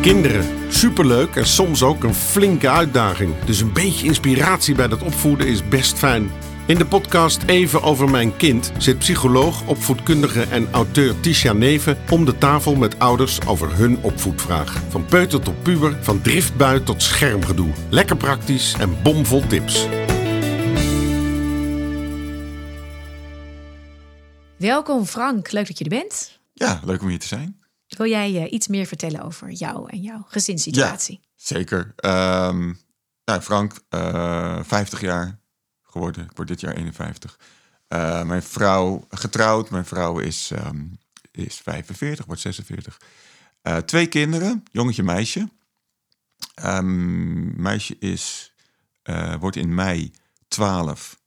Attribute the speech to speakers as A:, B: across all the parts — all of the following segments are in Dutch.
A: Kinderen, superleuk en soms ook een flinke uitdaging. Dus een beetje inspiratie bij dat opvoeden is best fijn. In de podcast Even over mijn kind zit psycholoog, opvoedkundige en auteur Tisha Neven om de tafel met ouders over hun opvoedvraag. Van peuter tot puber, van driftbui tot schermgedoe. Lekker praktisch en bomvol tips.
B: Welkom Frank, leuk dat je er bent.
C: Ja, leuk om hier te zijn.
B: Wil jij uh, iets meer vertellen over jou en jouw gezinssituatie?
C: Ja, zeker. Um, nou, Frank, uh, 50 jaar geworden. Ik word dit jaar 51. Uh, mijn vrouw, getrouwd. Mijn vrouw is, um, is 45, wordt 46. Uh, twee kinderen, jongetje, meisje. Um, meisje is, wordt in mei 12.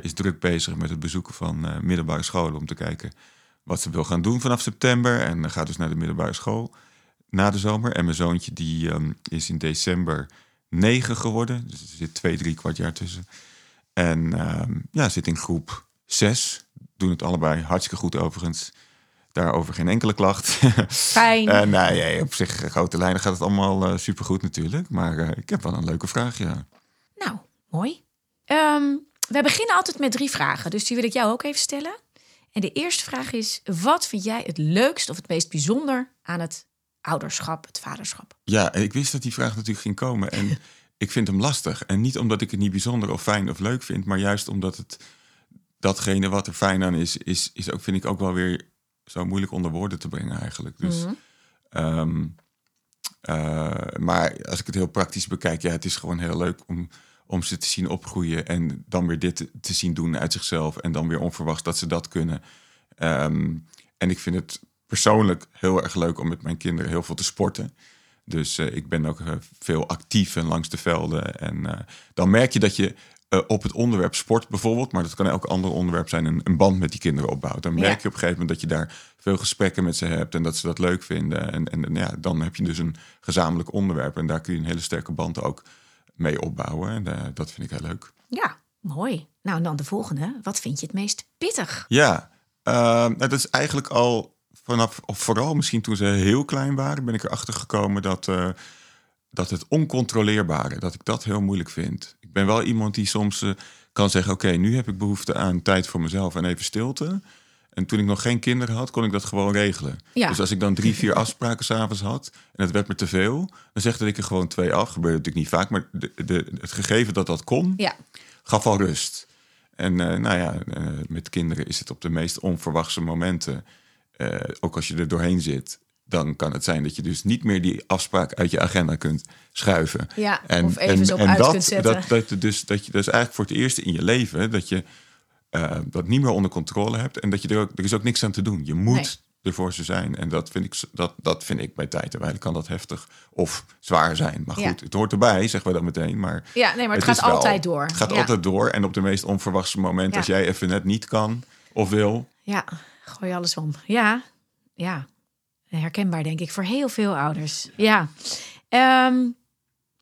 C: is druk bezig met het bezoeken van middelbare scholen om te kijken wat ze wil gaan doen vanaf september. En gaat dus naar de middelbare school na de zomer. En mijn zoontje die um, is in december negen geworden. Dus er zit twee, drie kwart jaar tussen. En um, ja, zit in groep zes. Doen het allebei hartstikke goed overigens. Daarover geen enkele klacht.
B: Fijn.
C: en nou, ja, op zich, grote lijnen gaat het allemaal uh, supergoed natuurlijk. Maar uh, ik heb wel een leuke vraag, ja.
B: Nou, mooi. Um, we beginnen altijd met drie vragen. Dus die wil ik jou ook even stellen. En de eerste vraag is: wat vind jij het leukst of het meest bijzonder aan het ouderschap, het vaderschap?
C: Ja, ik wist dat die vraag natuurlijk ging komen. En ik vind hem lastig. En niet omdat ik het niet bijzonder of fijn of leuk vind, maar juist omdat het datgene wat er fijn aan is, is, is ook, vind ik ook wel weer zo moeilijk onder woorden te brengen eigenlijk. Dus, mm -hmm. um, uh, maar als ik het heel praktisch bekijk, ja, het is gewoon heel leuk om om ze te zien opgroeien en dan weer dit te zien doen uit zichzelf en dan weer onverwacht dat ze dat kunnen. Um, en ik vind het persoonlijk heel erg leuk om met mijn kinderen heel veel te sporten. Dus uh, ik ben ook uh, veel actief en langs de velden. En uh, dan merk je dat je op het onderwerp sport bijvoorbeeld, maar dat kan elk ander onderwerp zijn, een, een band met die kinderen opbouwt. Dan merk ja. je op een gegeven moment dat je daar veel gesprekken met ze hebt en dat ze dat leuk vinden. En, en, en ja, dan heb je dus een gezamenlijk onderwerp en daar kun je een hele sterke band ook mee opbouwen. En uh, dat vind ik heel leuk.
B: Ja, mooi. Nou, en dan de volgende. Wat vind je het meest pittig?
C: Ja, uh, dat is eigenlijk al vanaf, of vooral misschien toen ze heel klein waren, ben ik erachter gekomen dat, uh, dat het oncontroleerbare, dat ik dat heel moeilijk vind. Ik ben wel iemand die soms uh, kan zeggen: Oké, okay, nu heb ik behoefte aan tijd voor mezelf en even stilte. En toen ik nog geen kinderen had, kon ik dat gewoon regelen. Ja. Dus als ik dan drie, vier afspraken s'avonds had en het werd me te veel, dan zegde ik er gewoon twee af. Gebeurde natuurlijk niet vaak, maar de, de, het gegeven dat dat kon,
B: ja.
C: gaf al rust. En uh, nou ja, uh, met kinderen is het op de meest onverwachte momenten, uh, ook als je er doorheen zit, dan kan het zijn dat je dus niet meer die afspraak uit je agenda kunt schuiven.
B: Ja, en, of even en, zo en uit
C: dat,
B: kunt zetten.
C: Dat, dat, dus, dat je dus eigenlijk voor het eerst in je leven dat je uh, dat niet meer onder controle hebt. En dat je er ook, er is ook niks aan te doen. Je moet nee. er voor ze zijn. En dat vind ik, dat, dat vind ik bij tijd en wijle kan dat heftig of zwaar zijn. Maar goed, ja. het hoort erbij, zeggen we dat meteen. Maar
B: ja, nee, maar het, het gaat altijd
C: wel,
B: door.
C: Het gaat
B: ja.
C: altijd door. En op de meest onverwachte moment, ja. als jij even net niet kan of wil.
B: Ja, gooi alles om. Ja, ja. Herkenbaar, denk ik, voor heel veel ouders. Ja. Um,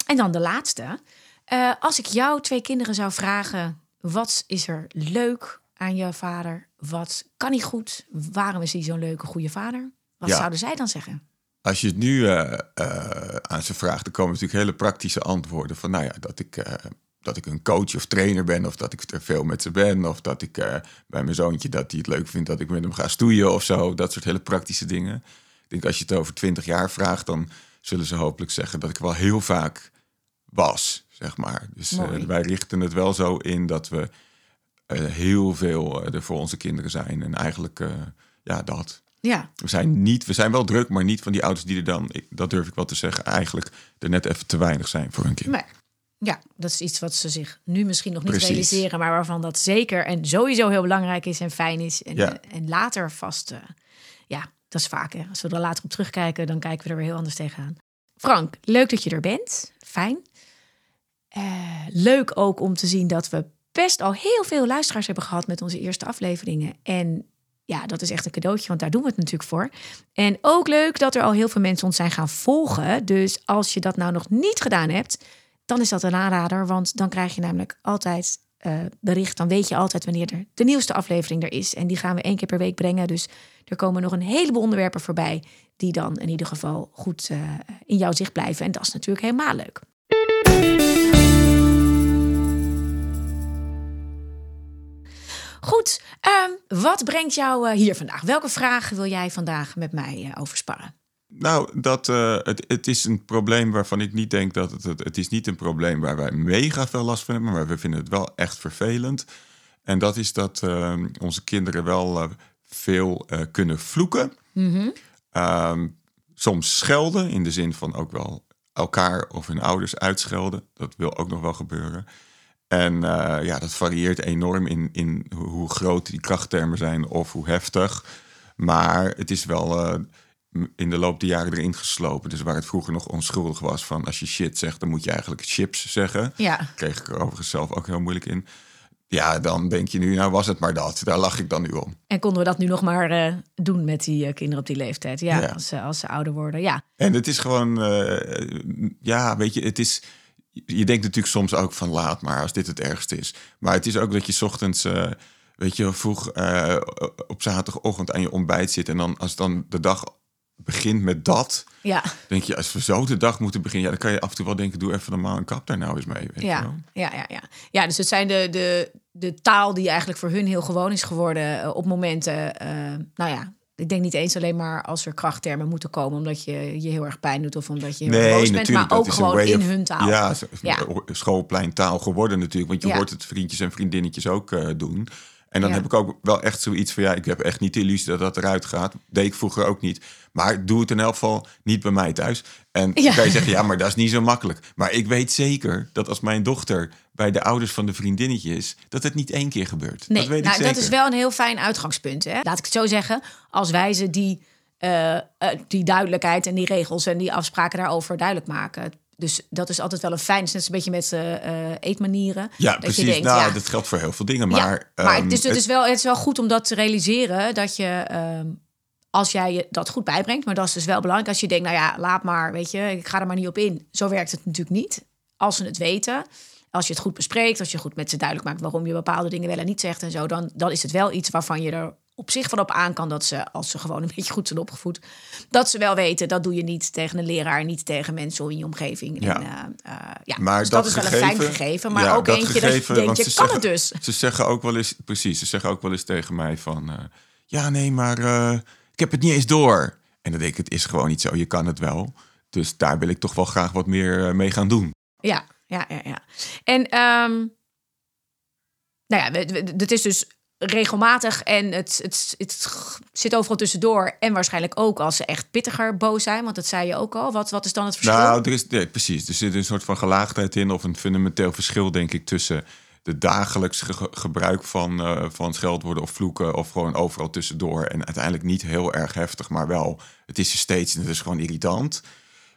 B: en dan de laatste. Uh, als ik jou twee kinderen zou vragen wat is er leuk aan jouw vader? Wat kan hij goed? Waarom is hij zo'n leuke, goede vader? Wat ja. zouden zij dan zeggen?
C: Als je het nu uh, uh, aan ze vraagt, dan komen natuurlijk hele praktische antwoorden. Van nou ja, dat ik, uh, dat ik een coach of trainer ben, of dat ik er veel met ze ben, of dat ik bij mijn zoontje dat hij het leuk vindt dat ik met hem ga stoeien of zo. Dat soort hele praktische dingen. Ik denk als je het over twintig jaar vraagt, dan zullen ze hopelijk zeggen dat ik wel heel vaak was zeg maar. Dus uh, wij richten het wel zo in dat we uh, heel veel uh, er voor onze kinderen zijn. En eigenlijk, ja, dat.
B: Ja.
C: We zijn niet, we zijn wel druk, maar niet van die ouders die er dan, ik, dat durf ik wel te zeggen, eigenlijk er net even te weinig zijn voor hun kind.
B: Nee. Ja, dat is iets wat ze zich nu misschien nog niet Precies. realiseren, maar waarvan dat zeker en sowieso heel belangrijk is en fijn is. En,
C: ja.
B: en later vast, ja, dat is vaak. Hè. Als we er later op terugkijken, dan kijken we er weer heel anders tegenaan. Frank, leuk dat je er bent. Fijn. Uh, leuk ook om te zien dat we best al heel veel luisteraars hebben gehad met onze eerste afleveringen. En ja, dat is echt een cadeautje, want daar doen we het natuurlijk voor. En ook leuk dat er al heel veel mensen ons zijn gaan volgen. Dus als je dat nou nog niet gedaan hebt, dan is dat een aanrader. Want dan krijg je namelijk altijd eh, bericht, dan weet je altijd wanneer er de nieuwste aflevering er is. En die gaan we één keer per week brengen. Dus er komen nog een heleboel onderwerpen voorbij die dan in ieder geval goed eh, in jouw zicht blijven. En dat is natuurlijk helemaal leuk. Goed, ehm, wat brengt jou eh, hier vandaag? Welke vragen wil jij vandaag met mij uh, over sparren?
C: Nou, dat, uh, het, het is een probleem waarvan ik niet denk dat het, het... Het is niet een probleem waar wij mega veel last van hebben... maar we vinden het wel echt vervelend. En dat is dat ehm, onze kinderen wel veel kunnen vloeken.
B: Mm
C: -hmm. soms schelden, in de zin van ook wel elkaar of hun ouders uitschelden. Dat wil ook nog wel gebeuren. En uh, ja, dat varieert enorm in, in hoe groot die krachttermen zijn of hoe heftig. Maar het is wel uh, in de loop der jaren erin geslopen. Dus waar het vroeger nog onschuldig was van als je shit zegt, dan moet je eigenlijk chips zeggen.
B: Ja.
C: Kreeg ik er overigens zelf ook heel moeilijk in. Ja, dan denk je nu, nou was het maar dat. Daar lach ik dan nu om.
B: En konden we dat nu nog maar uh, doen met die kinderen op die leeftijd? Ja, ja. Als, als, ze ouder worden, ja.
C: En het is gewoon, ja, weet je, het is je denkt natuurlijk soms ook van laat maar als dit het ergste is. Maar het is ook dat je ochtends, uh, weet je, vroeg uh, op zaterdagochtend aan je ontbijt zit. En dan als dan de dag begint met dat,
B: ja.
C: denk je, als we zo de dag moeten beginnen, ja, dan kan je af en toe wel denken, doe even normaal een kap daar nou eens mee. Weet
B: ja.
C: Je wel?
B: ja, ja, ja. Ja, dus het zijn de, de, de taal die eigenlijk voor hun heel gewoon is geworden op momenten, nou ja, ik denk niet eens alleen maar als er krachttermen moeten komen omdat je je heel erg pijn doet of omdat je heel
C: nee,
B: boos bent, maar ook gewoon in
C: of,
B: hun taal.
C: Ja, ja. schoolpleintaal geworden natuurlijk, want je ja. hoort het vriendjes en vriendinnetjes ook uh, doen. En dan
B: Ja.
C: heb ik ook wel echt zoiets van, ja, ik heb echt niet de illusie dat dat eruit gaat. Deed ik vroeger ook niet. Maar doe het in elk geval niet bij mij thuis. En
B: Ja.
C: dan kan je zeggen, ja, maar dat is niet zo makkelijk. Maar ik weet zeker dat als mijn dochter bij de ouders van de vriendinnetje is, dat het niet één keer gebeurt.
B: Nee,
C: dat weet
B: nou,
C: ik zeker.
B: dat is wel een heel fijn uitgangspunt. Hè? Laat ik het zo zeggen. Als wij ze die, eh, eh, die duidelijkheid en die regels en die afspraken daarover duidelijk maken. Dus dat is altijd wel een fijn. Het is net een beetje met eh, eetmanieren.
C: Ja,
B: dat
C: precies.
B: Je denkt,
C: nou,
B: ja,
C: dat geldt voor heel veel dingen.
B: ja,
C: Maar,
B: maar
C: ehm,
B: het, is, het, is wel, het is wel goed om dat te realiseren. Dat je, ehm, als jij je dat goed bijbrengt. Maar dat is dus wel belangrijk. Als je denkt, nou ja, laat maar. Weet je, ik ga er maar niet op in. Zo werkt het natuurlijk niet. Als ze het weten. Als je het goed bespreekt. Als je goed met ze duidelijk maakt waarom je bepaalde dingen wel en niet zegt en zo. Dan, dan is het wel iets waarvan je er op zich van op aan kan dat ze, als ze gewoon een beetje goed zijn opgevoed, dat ze wel weten, dat doe je niet tegen een leraar, niet tegen mensen in je omgeving.
C: Ja.
B: En, eh, eh, ja.
C: Maar
B: dus dat,
C: dat
B: is wel een fijn gegeven, maar
C: ja,
B: ook
C: dat
B: eentje dat je denkt, kan
C: zeggen-
B: het dus.
C: Ze zeggen ook wel eens, precies, ze zeggen ook wel eens tegen mij van, eh, ja nee, maar ik heb het niet eens door. En dan denk ik, het is gewoon niet zo, je kan het wel. Dus daar wil ik toch wel graag wat meer mee gaan doen.
B: Ja, ja, ja, ja. En ehm, nou ja, het is dus regelmatig en het, het, het zit overal tussendoor. En waarschijnlijk ook als ze echt pittiger boos zijn, want dat zei je ook al. Wat, wat is dan het verschil?
C: Nou, er is, nee, precies. Er zit een soort van gelaagdheid in, of een fundamenteel verschil, denk ik, tussen de dagelijks ge- gebruik van, eh, van scheldwoorden of vloeken, of gewoon overal tussendoor. En uiteindelijk niet heel erg heftig, maar wel, het is er steeds en het is gewoon irritant.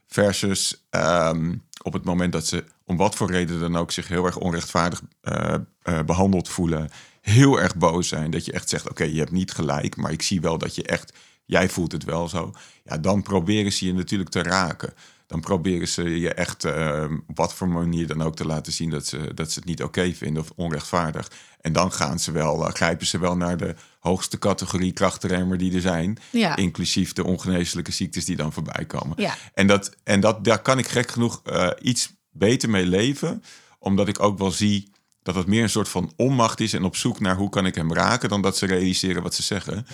C: Versus ehm, op het moment dat ze om wat voor reden dan ook zich heel erg onrechtvaardig eh, eh, behandeld voelen, heel erg boos zijn, dat je echt zegt: Oké, je hebt niet gelijk, maar ik zie wel dat je echt, jij voelt het wel zo. Ja, dan proberen ze je natuurlijk te raken. Dan proberen ze je echt eh, op wat voor manier dan ook te laten zien dat ze, dat ze het niet oké vinden of onrechtvaardig. En dan gaan ze wel, eh, grijpen ze wel naar de hoogste categorie krachtenremmer die er zijn.
B: Ja.
C: Inclusief de ongeneeslijke ziektes die dan voorbij komen.
B: Ja.
C: En, dat, en dat, daar kan ik gek genoeg eh, iets beter mee leven. Omdat ik ook wel zie dat het meer een soort van onmacht is. En op zoek naar hoe kan ik hem raken. Dan dat ze realiseren wat ze zeggen.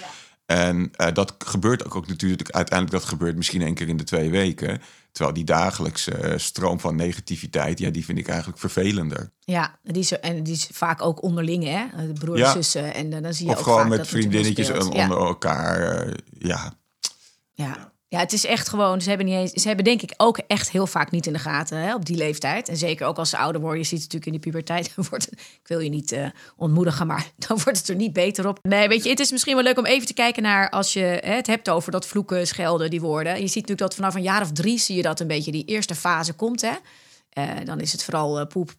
C: En eh, dat gebeurt ook, ook natuurlijk uiteindelijk. Dat gebeurt misschien één keer in de twee weken. Terwijl die dagelijkse eh, stroom van negativiteit. Ja, die vind ik eigenlijk vervelender.
B: Ja, die is, en die is vaak ook onderling, hè? De broers,
C: Ja.
B: zussen. En eh, dan zie je
C: Of
B: ook
C: gewoon
B: vaak
C: met vriendinnetjes
B: Ja.
C: onder elkaar. eh, ja,
B: Ja. Ja, het is echt gewoon. Ze hebben, niet eens, ze hebben denk ik ook echt heel vaak niet in de gaten hè, op die leeftijd. En zeker ook als ze ouder worden. Je ziet het natuurlijk in de puberteit. Ik wil je niet eh, ontmoedigen, maar dan wordt het er niet beter op. Nee, weet je, het is misschien wel leuk om even te kijken naar als je hè, het hebt over dat vloeken, schelden, die woorden. Je ziet natuurlijk dat vanaf een jaar of drie zie je dat een beetje die eerste fase komt. Hè? Eh, dan is het vooral eh, poep,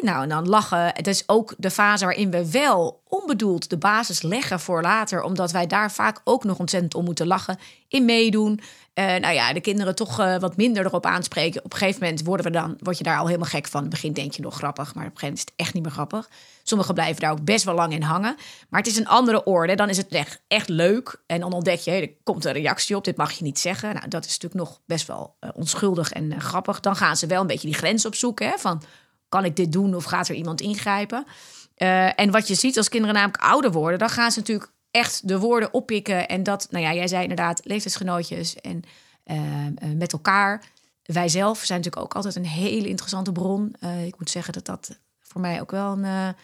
B: Nou, en dan lachen. Het is ook de fase waarin we wel onbedoeld de basis leggen voor later, omdat wij daar vaak ook nog ontzettend om moeten lachen, in meedoen. Uh, nou ja, de kinderen toch uh, wat minder erop aanspreken. Op een gegeven moment worden we dan, word je daar al helemaal gek van. In het begin denk je nog grappig, maar op een gegeven moment is het echt niet meer grappig. Sommigen blijven daar ook best wel lang in hangen. Maar het is een andere orde. Dan is het echt, echt leuk. En dan ontdek je, hey, er komt een reactie op. Dit mag je niet zeggen. Nou, dat is natuurlijk nog best wel uh, onschuldig en grappig. Dan gaan ze wel een beetje die grens opzoeken. Hè, van, kan ik dit doen of gaat er iemand ingrijpen? Uh, en wat je ziet als kinderen namelijk ouder worden, dan gaan ze natuurlijk echt de woorden oppikken. En dat, nou ja, jij zei inderdaad, leeftijdsgenootjes en uh, met elkaar. Wij zelf zijn natuurlijk ook altijd een hele interessante bron. Ik moet zeggen dat dat voor mij ook wel een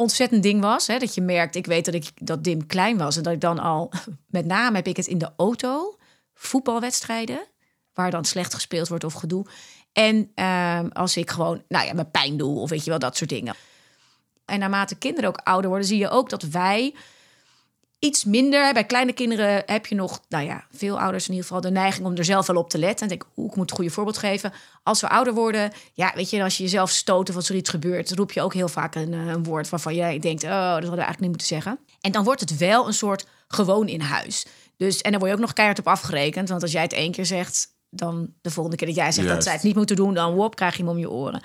B: ontzettend ding was. Hè? Dat je merkt, ik weet dat ik dat Dim klein was en dat ik dan al, met name heb ik het in de auto, voetbalwedstrijden, waar dan slecht gespeeld wordt of gedoe. En uh, als ik gewoon, nou ja, mijn pijn doe of weet je wel, dat soort dingen. En naarmate kinderen ook ouder worden, zie je ook dat wij iets minder. Bij kleine kinderen heb je nog, nou ja, veel ouders in ieder geval de neiging om er zelf wel op te letten. En denk, hoe ik moet een goede voorbeeld geven. Als we ouder worden, ja, weet je, als je jezelf stoot of als er iets gebeurt, roep je ook heel vaak een, eh, een woord waarvan jij denkt, oh, dat hadden we eigenlijk niet moeten zeggen. En dan wordt het wel een soort gewoon in huis. Dus, en dan word je ook nog keihard op afgerekend. Want als jij het één keer zegt, dan de volgende keer dat jij zegt dat zij het niet moeten doen, dan wop, krijg je hem om je oren.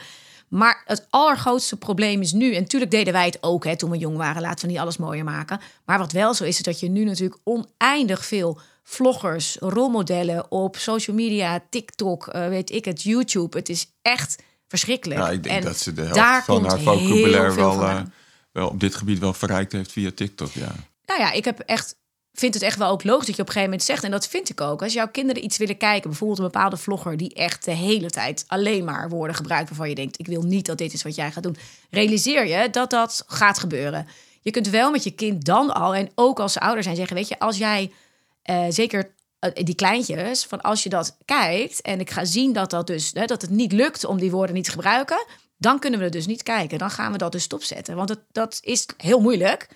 B: Maar het allergrootste probleem is nu, en natuurlijk deden wij het ook hè, toen we jong waren, laten we niet alles mooier maken. Maar wat wel zo is, is dat je nu natuurlijk oneindig veel vloggers, rolmodellen op social media, TikTok, uh, weet ik het, YouTube. Het is echt verschrikkelijk.
C: Ja, ik denk
B: en
C: dat ze de helft
B: daar
C: van haar vocabulaire wel, eh, wel op dit gebied wel verrijkt heeft via TikTok. Ja.
B: Nou ja, ik heb echt vind het echt wel ook logisch dat je op een gegeven moment zegt, en dat vind ik ook, als jouw kinderen iets willen kijken, bijvoorbeeld een bepaalde vlogger die echt de hele tijd alleen maar woorden gebruikt waarvan je denkt, ik wil niet dat dit is wat jij gaat doen, realiseer je dat dat gaat gebeuren. Je kunt wel met je kind dan al, en ook als ze ouder zijn, zeggen, weet je, als jij eh, zeker eh, die kleintjes, van als je dat kijkt en ik ga zien dat dat dus, dat het niet lukt om die woorden niet te gebruiken, dan kunnen we het dus niet kijken. Dan gaan we dat dus stopzetten. Want het, dat is heel moeilijk.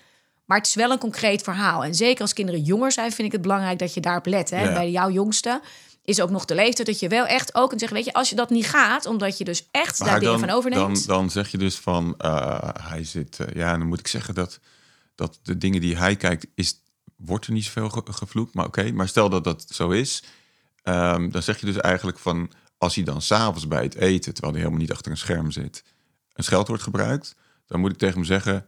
B: Maar het is wel een concreet verhaal. En zeker als kinderen jonger zijn, vind ik het belangrijk dat je daarop let. Hè?
C: Ja.
B: Bij jouw jongste is ook nog de leeftijd dat je wel echt ook kunt zeggen... weet je, als je dat niet gaat, omdat je dus echt daar dingen van overneemt...
C: Dan, dan zeg je dus van, eh, hij zit... eh, ja, dan moet ik zeggen dat, dat de dingen die hij kijkt, is, wordt er niet zoveel ge- gevloekt. Maar oké, maar stel dat dat zo is, ehm, dan zeg je dus eigenlijk van... als hij dan s'avonds bij het eten, terwijl hij helemaal niet achter een scherm zit... een scheldwoord gebruikt, dan moet ik tegen hem zeggen...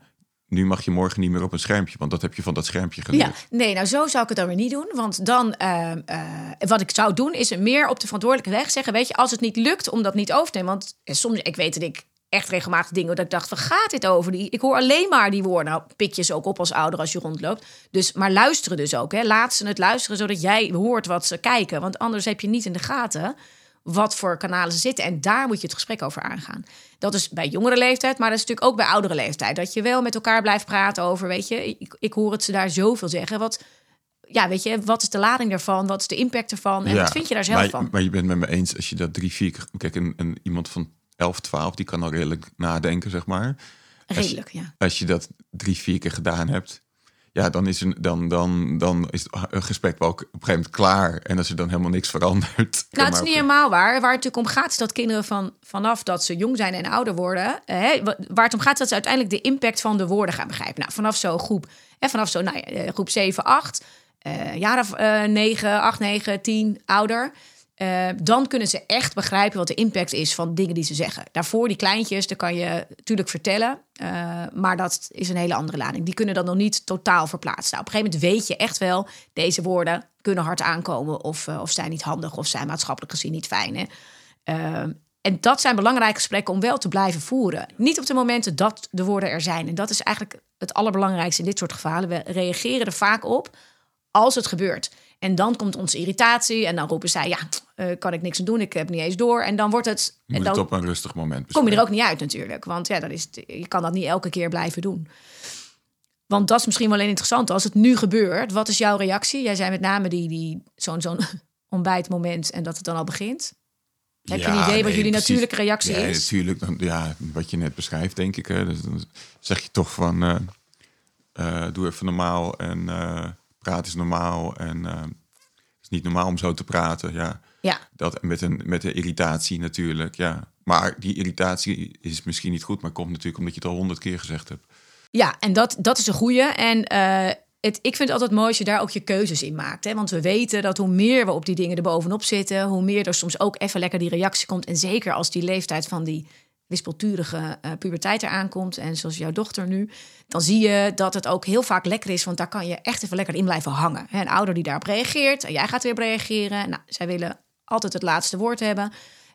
C: nu mag je morgen niet meer op een schermpje, want dat heb je van dat schermpje geleerd.
B: Ja, nee, nou zo zou ik het dan weer niet doen. Want dan, ehm, eh, wat ik zou doen, is meer op de verantwoordelijke weg zeggen. Weet je, als het niet lukt om dat niet over te nemen. Want eh, soms, ik weet dat ik echt regelmatig dingen dat ik dacht, waar gaat dit over? Die, ik hoor alleen maar die woorden. Nou, pik je ze ook op als ouder als je rondloopt. Dus, maar luisteren dus ook. Hè. Laat ze het luisteren, zodat jij hoort wat ze kijken. Want anders heb je niet in de gaten wat voor kanalen ze zitten. En daar moet je het gesprek over aangaan. Dat is bij jongere leeftijd, maar dat is natuurlijk ook bij oudere leeftijd. Dat je wel met elkaar blijft praten over, weet je, ik, ik hoor het ze daar zoveel zeggen. Wat, ja, weet je, wat is de lading daarvan? Wat is de impact ervan? En
C: Ja,
B: wat vind je daar zelf
C: maar,
B: van?
C: Maar je bent met me eens als je dat drie, vier... keer- Kijk, een, een, iemand van 11, 12, die kan al redelijk nadenken, zeg maar. Als
B: Redelijk, ja.
C: Als je dat drie, vier keer gedaan hebt... Ja, dan is, een, dan, dan, dan is het een gesprek wel ook op een gegeven moment klaar. En als er dan helemaal niks verandert...
B: Nou, het is niet helemaal waar. Waar het natuurlijk om gaat, is dat kinderen van, vanaf dat ze jong zijn en ouder worden, hè, wa- waar het om gaat, is dat ze uiteindelijk de impact van de woorden gaan begrijpen. Nou, vanaf zo'n groep, hè, vanaf zo, nou, eh, groep 7, 8, eh jaar of eh 9, 8, 9, 10, ouder. Eh, dan kunnen ze echt begrijpen wat de impact is van dingen die ze zeggen. Daarvoor, die kleintjes, daar kan je natuurlijk vertellen. eh, maar dat is een hele andere lading. Die kunnen dat nog niet totaal verplaatsen. Nou, op een gegeven moment weet je echt wel... deze woorden kunnen hard aankomen... of, eh, of zijn niet handig of zijn maatschappelijk gezien niet fijn. En dat zijn belangrijke gesprekken om wel te blijven voeren. Niet op de momenten dat de woorden er zijn. En dat is eigenlijk het allerbelangrijkste in dit soort gevallen. We reageren er vaak op als het gebeurt. En dan komt onze irritatie en dan roepen zij... ja, eh, kan ik niks aan doen, ik heb niet eens door. En dan wordt het... En dan
C: het op een rustig moment
B: kom je er ook niet uit natuurlijk. Want ja, dat is, je kan dat niet elke keer blijven doen. Want dat is misschien wel interessant. Als het nu gebeurt, wat is jouw reactie? Jij zei met name die, die, zo'n zo'n ontbijtmoment en dat het dan al begint. Heb je een idee wat jullie
C: precies.
B: natuurlijke reactie
C: Nee,
B: is?
C: natuurlijk. Dan, ja, wat je net beschrijft, denk ik. Hè. Dus dan zeg je toch van... eh, eh, doe even normaal en praat is normaal. En het is niet normaal om zo te praten. Ja,
B: Ja,
C: dat met een, met een irritatie natuurlijk. Ja, Maar die irritatie is misschien niet goed, maar komt natuurlijk omdat je het al honderd keer gezegd hebt.
B: Ja, en dat, dat is een goeie. En eh, het, ik vind het altijd mooi als je daar ook je keuzes in maakt. Hè? Want we weten dat hoe meer we op die dingen er bovenop zitten, hoe meer er soms ook even lekker die reactie komt. En zeker als die leeftijd van die wispelturige uh, puberteit eraan komt, en zoals jouw dochter nu, dan zie je dat het ook heel vaak lekker is, want daar kan je echt even lekker in blijven hangen. Een ouder die daarop reageert, en jij gaat weer op reageren. Nou, zij willen altijd het laatste woord hebben.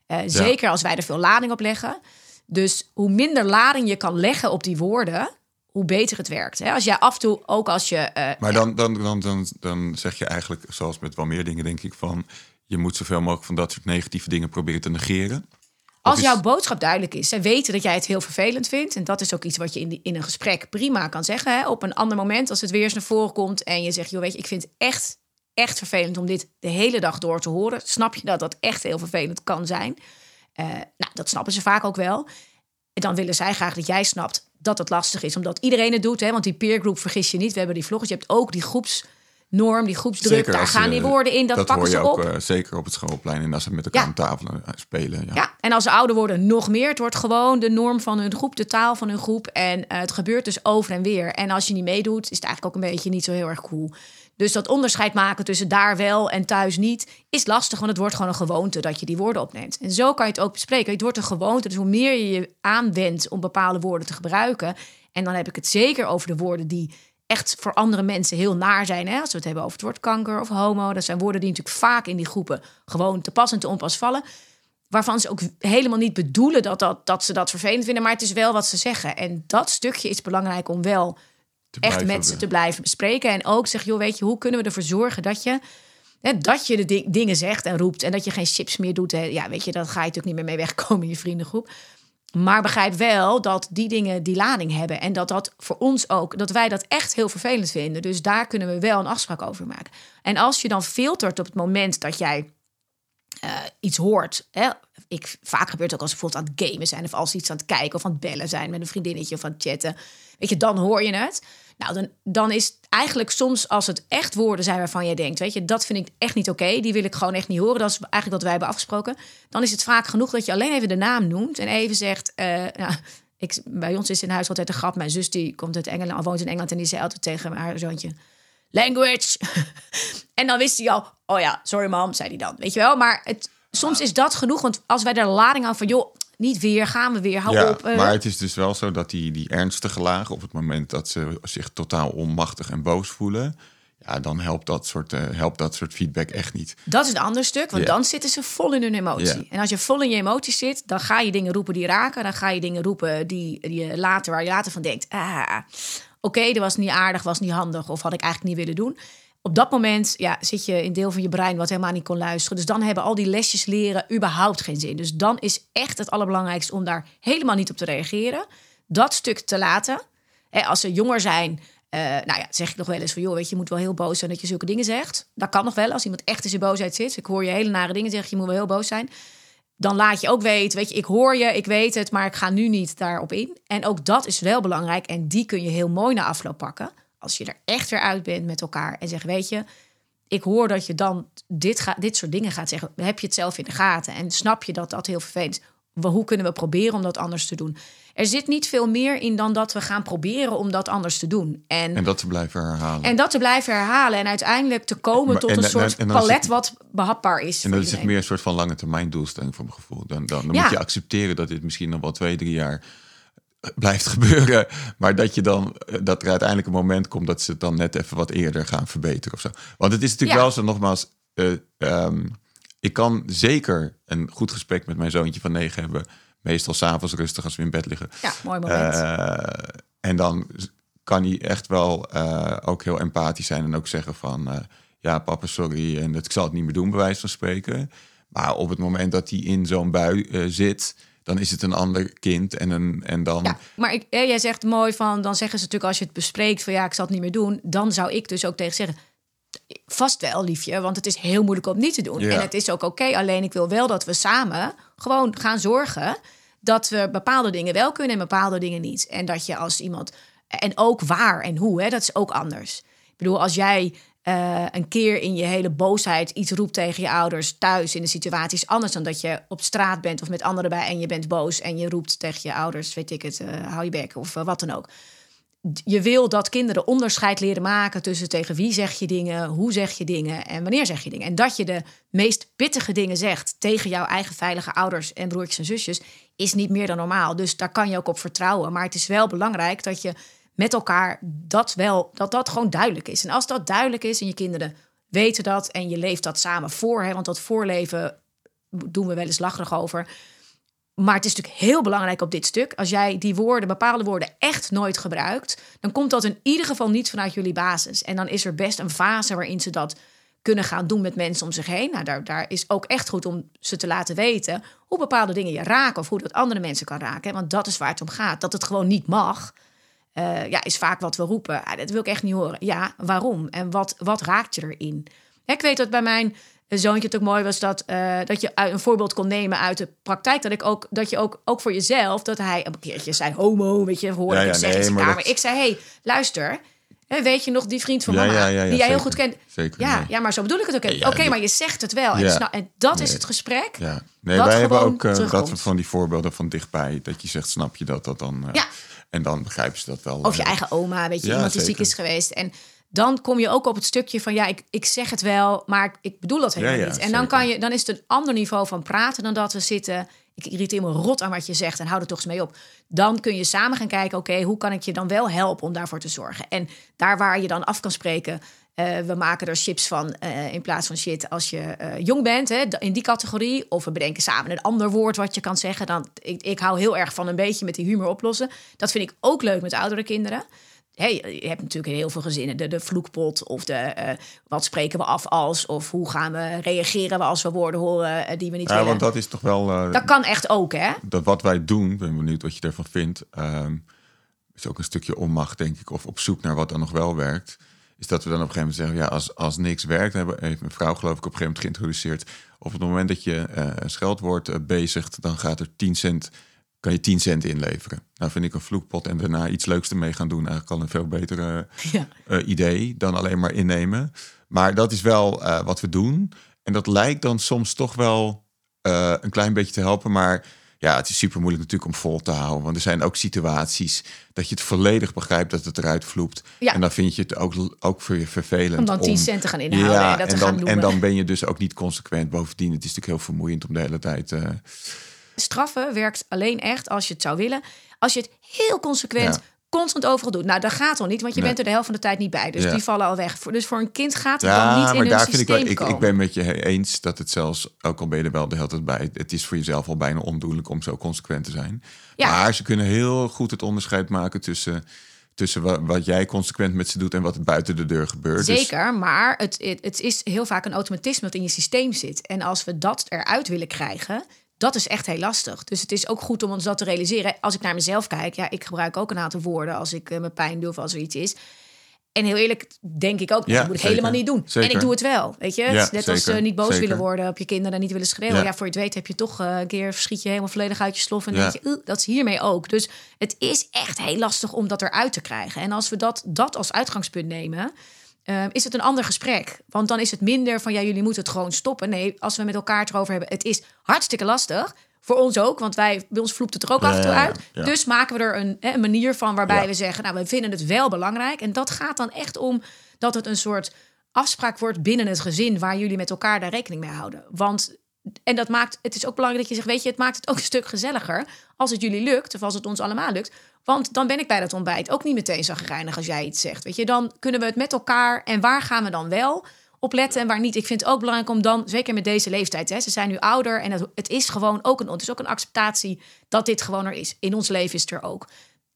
B: Uh, Zeker als wij er veel lading op leggen. Dus hoe minder lading je kan leggen op die woorden, hoe beter het werkt. Als jij af en toe, ook als je. Uh,
C: maar dan, dan, dan, dan, dan zeg je eigenlijk, zoals met wel meer dingen, denk ik, van je moet zoveel mogelijk van dat soort negatieve dingen proberen te negeren.
B: Als jouw boodschap duidelijk is, zij weten dat jij het heel vervelend vindt. En dat is ook iets wat je in, die, in een gesprek prima kan zeggen. Hè? Op een ander moment, als het weer eens naar voren komt en je zegt, joh, weet je, ik vind het echt, echt vervelend om dit de hele dag door te horen. Snap je dat dat echt heel vervelend kan zijn? Uh, nou, dat snappen ze vaak ook wel. En dan willen zij graag dat jij snapt dat het lastig is, omdat iedereen het doet. Hè? Want die peergroep, vergis je niet, we hebben die vloggers. Je hebt ook die groeps norm, die groepsdruk, daar gaan die woorden in, dat, pakken ze op.
C: Uh, zeker op het schoolplein en als ze met elkaar ja. aan tafel uh, spelen. Ja.
B: ja. en als ze ouder worden nog meer. Het wordt gewoon de norm van hun groep, de taal van hun groep. En uh, het gebeurt dus over en weer. En als je niet meedoet, is het eigenlijk ook een beetje niet zo heel erg cool. Dus dat onderscheid maken tussen daar wel en thuis niet is lastig, want het wordt gewoon een gewoonte dat je die woorden opneemt. En zo kan je het ook bespreken. Het wordt een gewoonte, dus hoe meer je je aanwendt om bepaalde woorden te gebruiken. En dan heb ik het zeker over de woorden die echt voor andere mensen heel naar zijn. Hè? Als we het hebben over het woord kanker of homo. Dat zijn woorden die natuurlijk vaak in die groepen gewoon te pas en te onpas vallen. Waarvan ze ook helemaal niet bedoelen dat, dat, dat ze dat vervelend vinden. Maar het is wel wat ze zeggen. En dat stukje is belangrijk om wel echt met ze te blijven bespreken. En ook zeg, joh, weet je, hoe kunnen we ervoor zorgen dat je... Hè, dat je de dingen zegt en roept en dat je geen chips meer doet. Hè. Ja, weet je, dat ga je natuurlijk niet meer mee wegkomen in je vriendengroep. Maar begrijp wel dat die dingen die lading hebben. En dat dat voor ons ook, dat wij dat echt heel vervelend vinden. Dus daar kunnen we wel een afspraak over maken. En als je dan filtert op het moment dat jij uh, iets hoort. Hè? Ik, vaak gebeurt het ook als we bijvoorbeeld aan het gamen zijn. Of als iets aan het kijken of aan het bellen zijn met een vriendinnetje of aan het chatten. Weet je, dan hoor je het. Nou, dan, dan is eigenlijk soms als het echt woorden zijn waarvan jij denkt, weet je, dat vind ik echt niet oké. die wil ik gewoon echt niet horen. Dat is eigenlijk wat wij hebben afgesproken. Dan is het vaak genoeg dat je alleen even de naam noemt en even zegt, uh, nou, ik, bij ons is in huis altijd een grap. Mijn zus die komt uit Engeland, woont in Engeland en die zei altijd tegen haar zoontje, language. en dan wist hij al, oh ja, sorry mam, zei hij dan. Weet je wel, maar het, soms is dat genoeg. Want als wij er lading aan van, joh, niet weer, gaan we weer, hou
C: ja,
B: op. Uh.
C: Maar het is dus wel zo dat die, die ernstige lagen, op het moment dat ze zich totaal onmachtig en boos voelen, ja, dan helpt dat, soort, uh, helpt dat soort feedback echt niet.
B: Dat is een ander stuk, want yeah. dan zitten ze vol in hun emotie. Yeah. En als je vol in je emoties zit, dan ga je dingen roepen die raken. Dan ga je dingen roepen die, die je later, waar je later van denkt, ah, oké, okay, dat was niet aardig, was niet handig, of had ik eigenlijk niet willen doen op dat moment ja, zit je in deel van je brein wat helemaal niet kon luisteren. Dus dan hebben al die lesjes leren überhaupt geen zin. Dus dan is echt het allerbelangrijkste om daar helemaal niet op te reageren. Dat stuk te laten. als ze jonger zijn, uh, nou ja, zeg ik nog wel eens van... joh, weet je, je moet wel heel boos zijn dat je zulke dingen zegt. Dat kan nog wel, als iemand echt in zijn boosheid zit. Ik hoor je hele nare dingen zeggen, je moet wel heel boos zijn. Dan laat je ook weten, weet je, ik hoor je, ik weet het... maar ik ga nu niet daarop in. En ook dat is wel belangrijk en die kun je heel mooi na afloop pakken als je er echt weer uit bent met elkaar en zegt, weet je, ik hoor dat je dan dit, ga, dit soort dingen gaat zeggen. Heb je het zelf in de gaten en snap je dat dat heel vervelend is? Hoe kunnen we proberen om dat anders te doen? Er zit niet veel meer in dan dat we gaan proberen om dat anders te doen. En,
C: en dat te blijven herhalen.
B: En dat te blijven herhalen. En uiteindelijk te komen maar, tot en, een soort en, palet het, wat behapbaar is.
C: En dat is meer een soort van lange termijn doelstelling voor mijn gevoel. Dan, dan, dan ja. moet je accepteren dat dit misschien nog wel twee, drie jaar blijft gebeuren. Maar dat je dan dat er uiteindelijk een moment komt dat ze het dan net even wat eerder gaan verbeteren of zo. Want het is natuurlijk ja. wel zo, nogmaals, uh, um, ik kan zeker een goed gesprek met mijn zoontje van negen hebben. Meestal s'avonds rustig als we in bed liggen.
B: Ja, mooi moment.
C: Uh, en dan kan hij echt wel uh, ook heel empathisch zijn en ook zeggen van ja, papa, sorry, en ik zal het niet meer doen, bij wijze van spreken. Maar op het moment dat hij in zo'n bui zit, dan is het een ander kind en, een, en dan...
B: Ja, maar ik, jij zegt mooi van, dan zeggen ze natuurlijk als je het bespreekt van ja, ik zal het niet meer doen, dan zou ik dus ook tegen zeggen, vast wel liefje, want het is heel moeilijk om niet te doen. Ja. En het is ook oké, okay, alleen ik wil wel dat we samen gewoon gaan zorgen dat we bepaalde dingen wel kunnen en bepaalde dingen niet. En dat je als iemand, en ook waar en hoe, hè, dat is ook anders. Ik bedoel, als jij eh, een keer in je hele boosheid iets roept tegen je ouders thuis in de situatie is anders dan dat je op straat bent of met anderen bij en je bent boos en je roept tegen je ouders, weet ik het, uh, hou je bek of uh, wat dan ook. Je wil dat kinderen onderscheid leren maken tussen tegen wie zeg je dingen, hoe zeg je dingen en wanneer zeg je dingen. En dat je de meest pittige dingen zegt tegen jouw eigen veilige ouders en broertjes en zusjes is niet meer dan normaal. Dus daar kan je ook op vertrouwen. Maar het is wel belangrijk dat je met elkaar dat wel, dat dat gewoon duidelijk is. En als dat duidelijk is en je kinderen weten dat en je leeft dat samen voor, hè, want dat voorleven doen we wel eens lacherig over. Maar het is natuurlijk heel belangrijk op dit stuk. Als jij die woorden, bepaalde woorden, echt nooit gebruikt, dan komt dat in ieder geval niet vanuit jullie basis. En dan is er best een fase waarin ze dat kunnen gaan doen met mensen om zich heen. Nou, daar, daar is ook echt goed om ze te laten weten hoe bepaalde dingen je raken of hoe dat andere mensen kan raken. Want dat is waar het om gaat. Dat het gewoon niet mag. Uh, ja, is vaak wat we roepen. Ah, dat wil ik echt niet horen. Ja, waarom? En wat, wat raakt je erin? ik weet dat bij mijn zoontje het ook mooi was dat, uh, dat je een voorbeeld kon nemen uit de praktijk. Dat ik ook, dat je ook, ook voor jezelf, dat hij een keertje zei homo, weet je, hoorde ja, ja, ik zeggen nee, in kamer. Dat... Ik zei, hey, luister, weet je nog die vriend van mama, ja, ja, die jij zeker, heel goed kent?
C: Zeker,
B: ja, ja, maar zo bedoel ik het ook. Oké, okay, maar je zegt het wel. En, snap, en dat is het gesprek.
C: Ja. Nee, wij hebben ook uh, dat van die voorbeelden van dichtbij. Dat je zegt, snap je dat dat dan... Uh,
B: ja.
C: En dan begrijpen ze dat wel.
B: Of je eigen oma, weet je, iemand die ziek is geweest. En dan kom je ook op het stukje van ja, ik, ik zeg het wel, maar ik bedoel dat helemaal niet. En dan, kan je, dan is het een ander niveau van praten dan dat we zitten. Ik irriteer me rot aan wat je zegt en hou er toch eens mee op. Dan kun je samen gaan kijken, oké, hoe kan ik je dan wel helpen om daarvoor te zorgen? En daar waar je dan af kan spreken, uh, we maken er chips van uh, in plaats van shit als je uh, jong bent, hè, in die categorie. Of we bedenken samen een ander woord wat je kan zeggen. Dan, ik, ik hou heel erg van een beetje met die humor oplossen. Dat vind ik ook leuk met oudere kinderen. Hey, je hebt natuurlijk heel veel gezinnen. De, de vloekpot of de wat spreken we af als... of hoe gaan we reageren we als we woorden horen die we niet
C: ja,
B: willen.
C: want dat is toch wel...
B: dat kan echt ook, hè?
C: Dat wat wij doen, ben benieuwd wat je ervan vindt... Um, is ook een stukje onmacht, denk ik. Of op zoek naar wat dan nog wel werkt is dat we dan op een gegeven moment zeggen: ja, als, als niks werkt, hebben, heeft mijn vrouw, geloof ik, op een gegeven moment geïntroduceerd. Op het moment dat je uh, een scheldwoord uh, bezigt, dan gaat er 10 cent, kan je 10 cent inleveren. Nou, vind ik een vloekpot en daarna iets leuks ermee gaan doen eigenlijk al een veel beter ja. uh, idee dan alleen maar innemen. Maar dat is wel wat we doen. En dat lijkt dan soms toch wel een klein beetje te helpen, maar ja, het is super moeilijk natuurlijk om vol te houden. Want er zijn ook situaties dat je het volledig begrijpt dat het eruit vloept. Ja. En dan vind je het ook, ook voor je vervelend.
B: Om dan 10 cent te gaan inhouden ja, en dat
C: en
B: te
C: dan,
B: gaan
C: En dan ben je dus ook niet consequent. Bovendien, het is natuurlijk heel vermoeiend om de hele tijd... Uh...
B: Straffen werkt alleen echt als je het zou willen. Als je het heel consequent constant overal doet. Nou, dat gaat al niet, want je bent er de helft van de tijd niet bij. Dus die vallen al weg. Dus voor een kind gaat het
C: ja,
B: dan niet in
C: maar daar
B: vind
C: ik, wel, ik, ik, ben met je eens dat het zelfs, ook al ben je er wel de hele tijd bij, het is voor jezelf al bijna ondoenlijk om zo consequent te zijn. Ja. Maar ze kunnen heel goed het onderscheid maken tussen tussen wat, wat, jij consequent met ze doet en wat er buiten de deur gebeurt.
B: Dus- Zeker, maar het, het, het, is heel vaak een automatisme dat in je systeem zit. En als we dat eruit willen krijgen, dat is echt heel lastig. Dus het is ook goed om ons dat te realiseren. Als ik naar mezelf kijk, ja, ik gebruik ook een aantal woorden als ik uh, mijn pijn doe of als er iets is. En heel eerlijk denk ik ook, ja, dat moet ik helemaal niet doen. En ik doe het wel, weet je. Ja, Net als uh, niet boos zeker. willen worden op je kinderen en niet willen schreeuwen. Ja. voor je het weet heb je toch uh, een keer verschiet je helemaal volledig uit je slof. En denk je, dat is hiermee ook. Dus het is echt heel lastig om dat eruit te krijgen. En als we dat, dat als uitgangspunt nemen, uh, is het een ander gesprek. Want dan is het minder van ja, jullie moeten het gewoon stoppen. Nee, als we met elkaar het erover hebben, het is hartstikke lastig. Voor ons ook, want wij, bij ons vloept het er ook af en toe uit. Ja, ja. Dus maken we er een, een manier van waarbij we zeggen, nou, we vinden het wel belangrijk. En dat gaat dan echt om dat het een soort afspraak wordt binnen het gezin waar jullie met elkaar daar rekening mee houden. Want en dat maakt, het is ook belangrijk dat je zegt, weet je, het maakt het ook een stuk gezelliger als het jullie lukt, of als het ons allemaal lukt. Want dan ben ik bij dat ontbijt ook niet meteen zagrijnig als jij iets zegt. Weet je, dan kunnen we het met elkaar en waar gaan we dan wel op letten en waar niet. Ik vind het ook belangrijk om dan, zeker met deze leeftijd, hè, ze zijn nu ouder en het, is gewoon ook een, het is ook een acceptatie dat dit gewoon er is. In ons leven is het er ook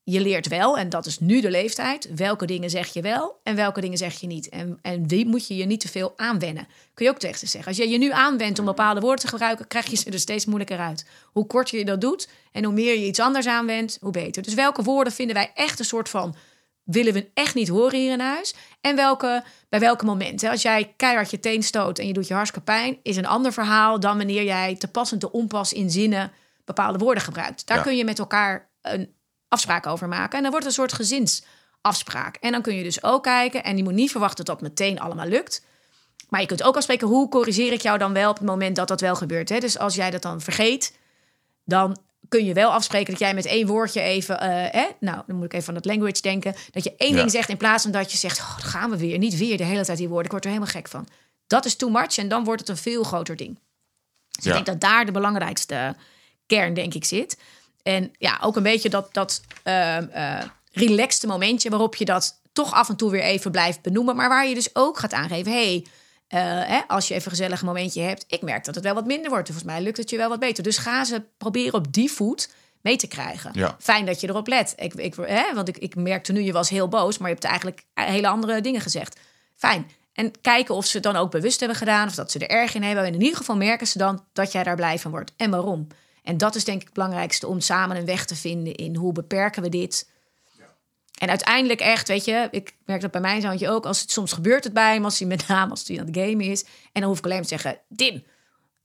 B: je leert wel, en dat is nu de leeftijd, welke dingen zeg je wel en welke dingen zeg je niet. En, en wie moet je je niet te veel aanwennen. Kun je ook tegen ze zeggen. Als je je nu aanwendt om bepaalde woorden te gebruiken, krijg je ze er steeds moeilijker uit. Hoe korter je dat doet en hoe meer je iets anders aanwendt, hoe beter. Dus welke woorden vinden wij echt een soort van willen we echt niet horen hier in huis? En welke, bij welke momenten? Als jij keihard je teen stoot en je doet je hartstikke pijn, is een ander verhaal dan wanneer jij te passend te onpas in zinnen bepaalde woorden gebruikt. Daar kun je met elkaar een afspraken over maken. En dan wordt het een soort gezins afspraak. En dan kun je dus ook kijken, en je moet niet verwachten dat dat meteen allemaal lukt. Maar je kunt ook afspreken, hoe corrigeer ik jou dan wel op het moment dat dat wel gebeurt. Hè? Dus als jij dat dan vergeet, dan kun je wel afspreken dat jij met één woordje even, eh, hè? nou, dan moet ik even aan het language denken, dat je één
C: Ja.
B: ding zegt in plaats van dat je zegt, oh, gaan we weer, niet weer de hele tijd die woorden. Ik word er helemaal gek van. Dat is too much en dan wordt het een veel groter ding. Dus
C: Ja.
B: ik denk dat daar de belangrijkste kern, denk ik, zit. En ja, ook een beetje dat, dat ehm, eh, relaxte momentje waarop je dat toch af en toe weer even blijft benoemen. Maar waar je dus ook gaat aangeven, hey, eh, hè, als je even een gezellig momentje hebt, ik merk dat het wel wat minder wordt. Volgens mij lukt het je wel wat beter. Dus ga ze proberen op die voet mee te krijgen.
C: Ja.
B: Fijn dat je erop let. Ik, ik, hè, want ik, ik merkte nu, je was heel boos, maar je hebt eigenlijk hele andere dingen gezegd. Fijn. En kijken of ze het dan ook bewust hebben gedaan, of dat ze er erg in hebben. En in ieder geval merken ze dan dat jij daar blij van wordt. En waarom? En dat is denk ik het belangrijkste om samen een weg te vinden in hoe beperken we dit. En uiteindelijk echt, weet je, ik merk dat bij mijn zoontje ook. Als het soms gebeurt het bij hem, als hij met name als hij aan het game is. En dan hoef ik alleen maar te zeggen, Dim.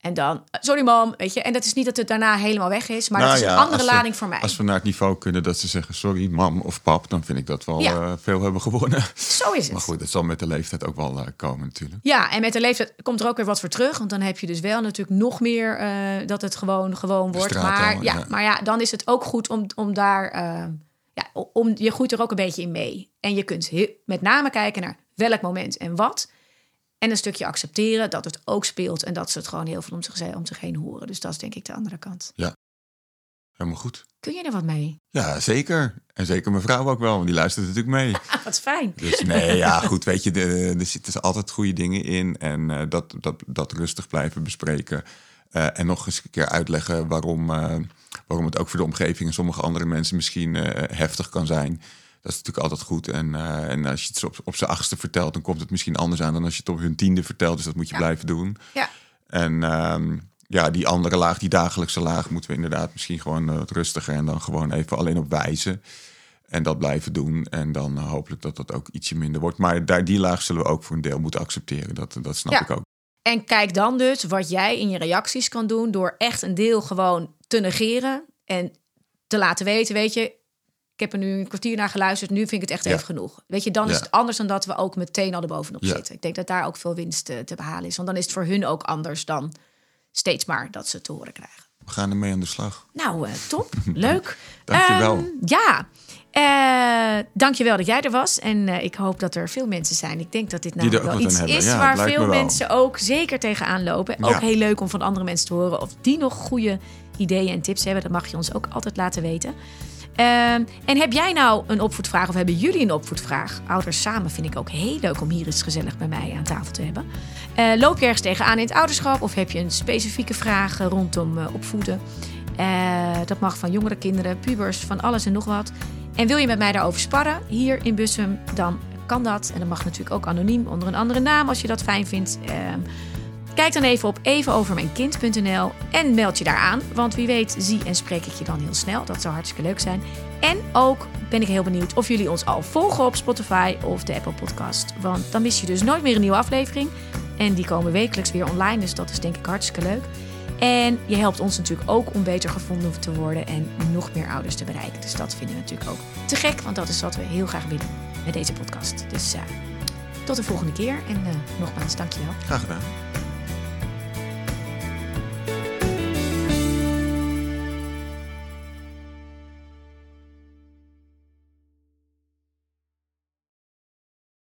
B: En dan, eh, sorry mam, weet je. En dat is niet dat het daarna helemaal weg is, maar
C: Nou
B: dat is
C: ja,
B: een andere
C: we-
B: lading voor mij.
C: Als we naar het niveau kunnen dat ze zeggen sorry, mam of pap, dan vind ik dat we al
B: Ja.
C: eh, veel hebben gewonnen.
B: Zo is het.
C: Maar goed, dat zal met de leeftijd ook wel eh, komen natuurlijk.
B: Ja, en met de leeftijd komt er ook weer wat voor terug. Want dan heb je dus wel natuurlijk nog meer dat het gewoon, gewoon wordt. Maar
C: al,
B: ja,
C: ja.
B: maar ja, dan is het ook goed om, om daar... ja, om, je groeit er ook een beetje in mee. En je kunt heel- met name kijken naar welk moment en wat. En een stukje accepteren dat het ook speelt. En dat ze het gewoon heel veel om zich, om zich heen horen. Dus dat is denk ik de andere kant.
C: Helemaal goed.
B: Kun je er wat mee?
C: Ja, zeker. En zeker mijn vrouw ook wel, want die luistert natuurlijk mee.
B: Ah, wat fijn.
C: Dus nee, ja, goed, weet je, er zitten altijd goede dingen in. En eh, dat, dat, dat rustig blijven bespreken. Eh, en nog eens een keer uitleggen waarom, eh, waarom het ook voor de omgeving en sommige andere mensen misschien heftig kan zijn. Dat is natuurlijk altijd goed. En, eh, en als je het op, op zijn achtste vertelt, dan komt het misschien anders aan dan als je het op hun tiende vertelt. Dus dat moet je
B: Ja.
C: blijven doen.
B: Ja.
C: En ehm, ja, die andere laag, die dagelijkse laag, moeten we inderdaad misschien gewoon eh, wat rustiger en dan gewoon even alleen op wijzen. En dat blijven doen. En dan eh, hopelijk dat dat ook ietsje minder wordt. Maar daar, die laag zullen we ook voor een deel moeten accepteren. Dat, dat snap
B: Ja.
C: ik ook.
B: En kijk dan dus wat jij in je reacties kan doen door echt een deel gewoon te negeren en te laten weten, weet je, ik heb er nu een kwartier naar geluisterd, nu vind ik het echt
C: Ja.
B: even genoeg. Weet je, dan is het anders dan dat we ook meteen al erbovenop
C: Ja.
B: zitten. Ik denk dat daar ook veel winst eh, te behalen is, want dan is het voor hun ook anders dan steeds maar dat ze het te horen krijgen.
C: We gaan ermee aan de slag.
B: Nou, eh, top. Leuk.
C: Dankjewel.
B: Ehm, ja. Eh dankjewel dat jij er was. En eh, ik hoop dat er veel mensen zijn. Ik denk dat dit
C: ook
B: wel iets is
C: Ja,
B: waar veel mensen ook zeker tegenaan lopen.
C: Ja.
B: Ook heel leuk om van andere mensen te horen of die nog goede ideeën en tips hebben. Dat mag je ons ook altijd laten weten. Ehm, en heb jij nou een opvoedvraag of hebben jullie een opvoedvraag? Ouders samen vind ik ook heel leuk om hier eens gezellig bij mij aan tafel te hebben. Eh, loop je ergens tegenaan in het ouderschap of heb je een specifieke vraag eh, rondom eh, opvoeden? Dat mag van jongere kinderen, pubers, van alles en nog wat. En wil je met mij daarover sparren hier in Bussum, dan kan dat. En dat mag natuurlijk ook anoniem onder een andere naam als je dat fijn vindt. Kijk dan even op evenovermijnkind.nl en meld je daar aan. Want wie weet zie en spreek ik je dan heel snel. Dat zou hartstikke leuk zijn. En ook ben ik heel benieuwd of jullie ons al volgen op Spotify of de Apple Podcast. Want dan mis je dus nooit meer een nieuwe aflevering. En die komen wekelijks weer online, dus dat is denk ik hartstikke leuk. En je helpt ons natuurlijk ook om beter gevonden te worden en nog meer ouders te bereiken. Dus dat vinden we natuurlijk ook te gek, want dat is wat we heel graag willen met deze podcast. Dus eh, tot de volgende keer en eh, nogmaals, dankjewel.
C: Graag gedaan.